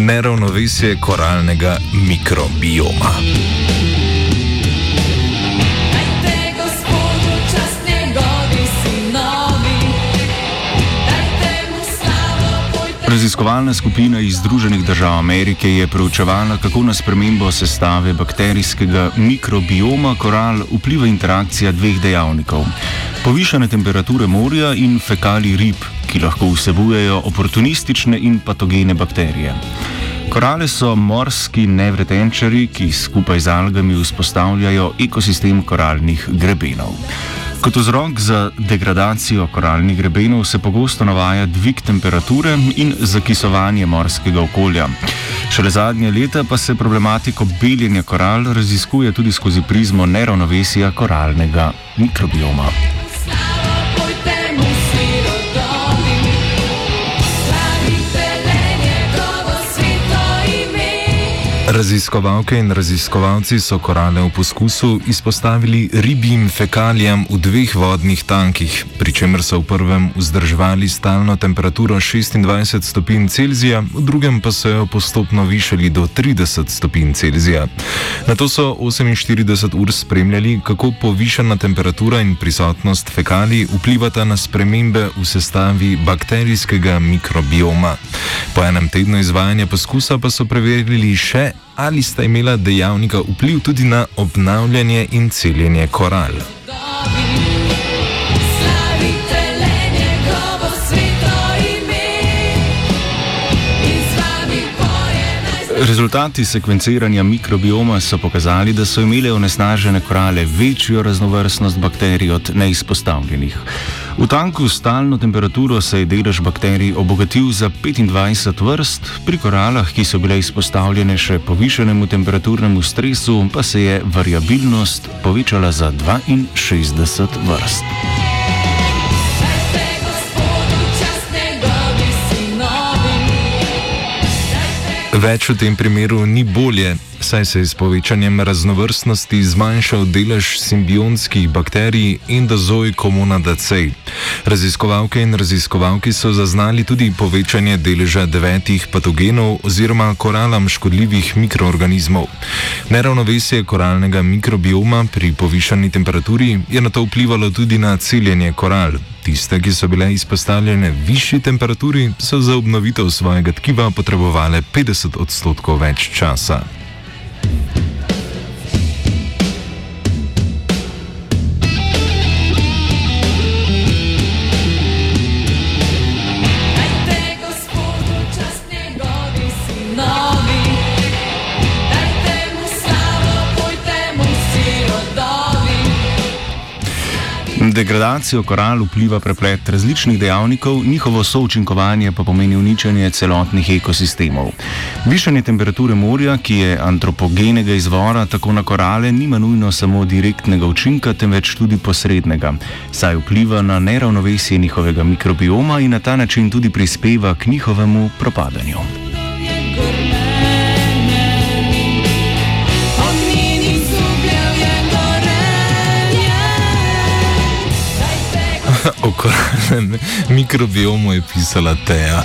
neravnovesje koralnega mikrobioma. Raziskovalna skupina iz Združenih držav Amerike je preučevala, kako na spremembo sestave bakterijskega mikrobioma koral vpliva interakcija dveh dejavnikov: povišane temperature morja in fekali rib, ki lahko vsebujejo oportunistične in patogene bakterije. Korale so morski nevretenčari, ki skupaj z algami vzpostavljajo ekosistem koralnih grebenov. Kot vzrok za degradacijo koralnih grebenov se pogosto navaja dvig temperature in zakisovanje morskega okolja. Šele zadnje leta pa se problematiko beljenja koral raziskuje tudi skozi prizmo neravnovesja koralnega mikrobioma. Raziskovalke in raziskovalci so korale v poskusu izpostavili ribjim fekalijam v dveh vodnih tankih, pri čemer so v prvem vzdrževali stalno temperaturo 26 stopinj Celzija, v drugem pa so jo postopno višali do 30 stopinj Celzija. Na to so 48 ur spremljali, kako povišana temperatura in prisotnost fekalij vplivata na spremembe v sestavi bakterijskega mikrobioma. Po enem tednu izvajanja poskusa pa so preverili še, ali sta imela dejavnika vpliv tudi na obnavljanje in celjenje koral. Rezultati sekvenciranja mikrobioma so pokazali, da so imele onesnažene korale večjo raznovrstnost bakterij od neizpostavljenih. V tanku s stalno temperaturo se je delež bakterij obogatil za 25 vrst, pri koralah, ki so bile izpostavljene še povišenemu temperaturnemu stresu, pa se je variabilnost povečala za 62 vrst. Več v tem primeru ni bolje, saj se je s povečanjem raznovrstnosti zmanjšal delež simbionskih bakterij endozoj komunada C. Raziskovalke in raziskovalki so zaznali tudi povečanje deleža devetih patogenov oziroma koralam škodljivih mikroorganizmov. Neravnovesje koralnega mikrobioma pri povišani temperaturi je na to vplivalo tudi na celjenje koral. Tiste, ki so bile izpostavljene višji temperaturi, so za obnovitev svojega tkiva potrebovali 50 odstotkov več časa. Degradacijo koral vpliva preplet različnih dejavnikov, njihovo součinkovanje pa pomeni uničenje celotnih ekosistemov. Višanje temperature morja, ki je antropogenega izvora, tako na korale nima nujno samo direktnega učinka, temveč tudi posrednega, saj vpliva na neravnovesje njihovega mikrobioma in na ta način tudi prispeva k njihovemu propadanju. piccola e microbiomo epistolatea.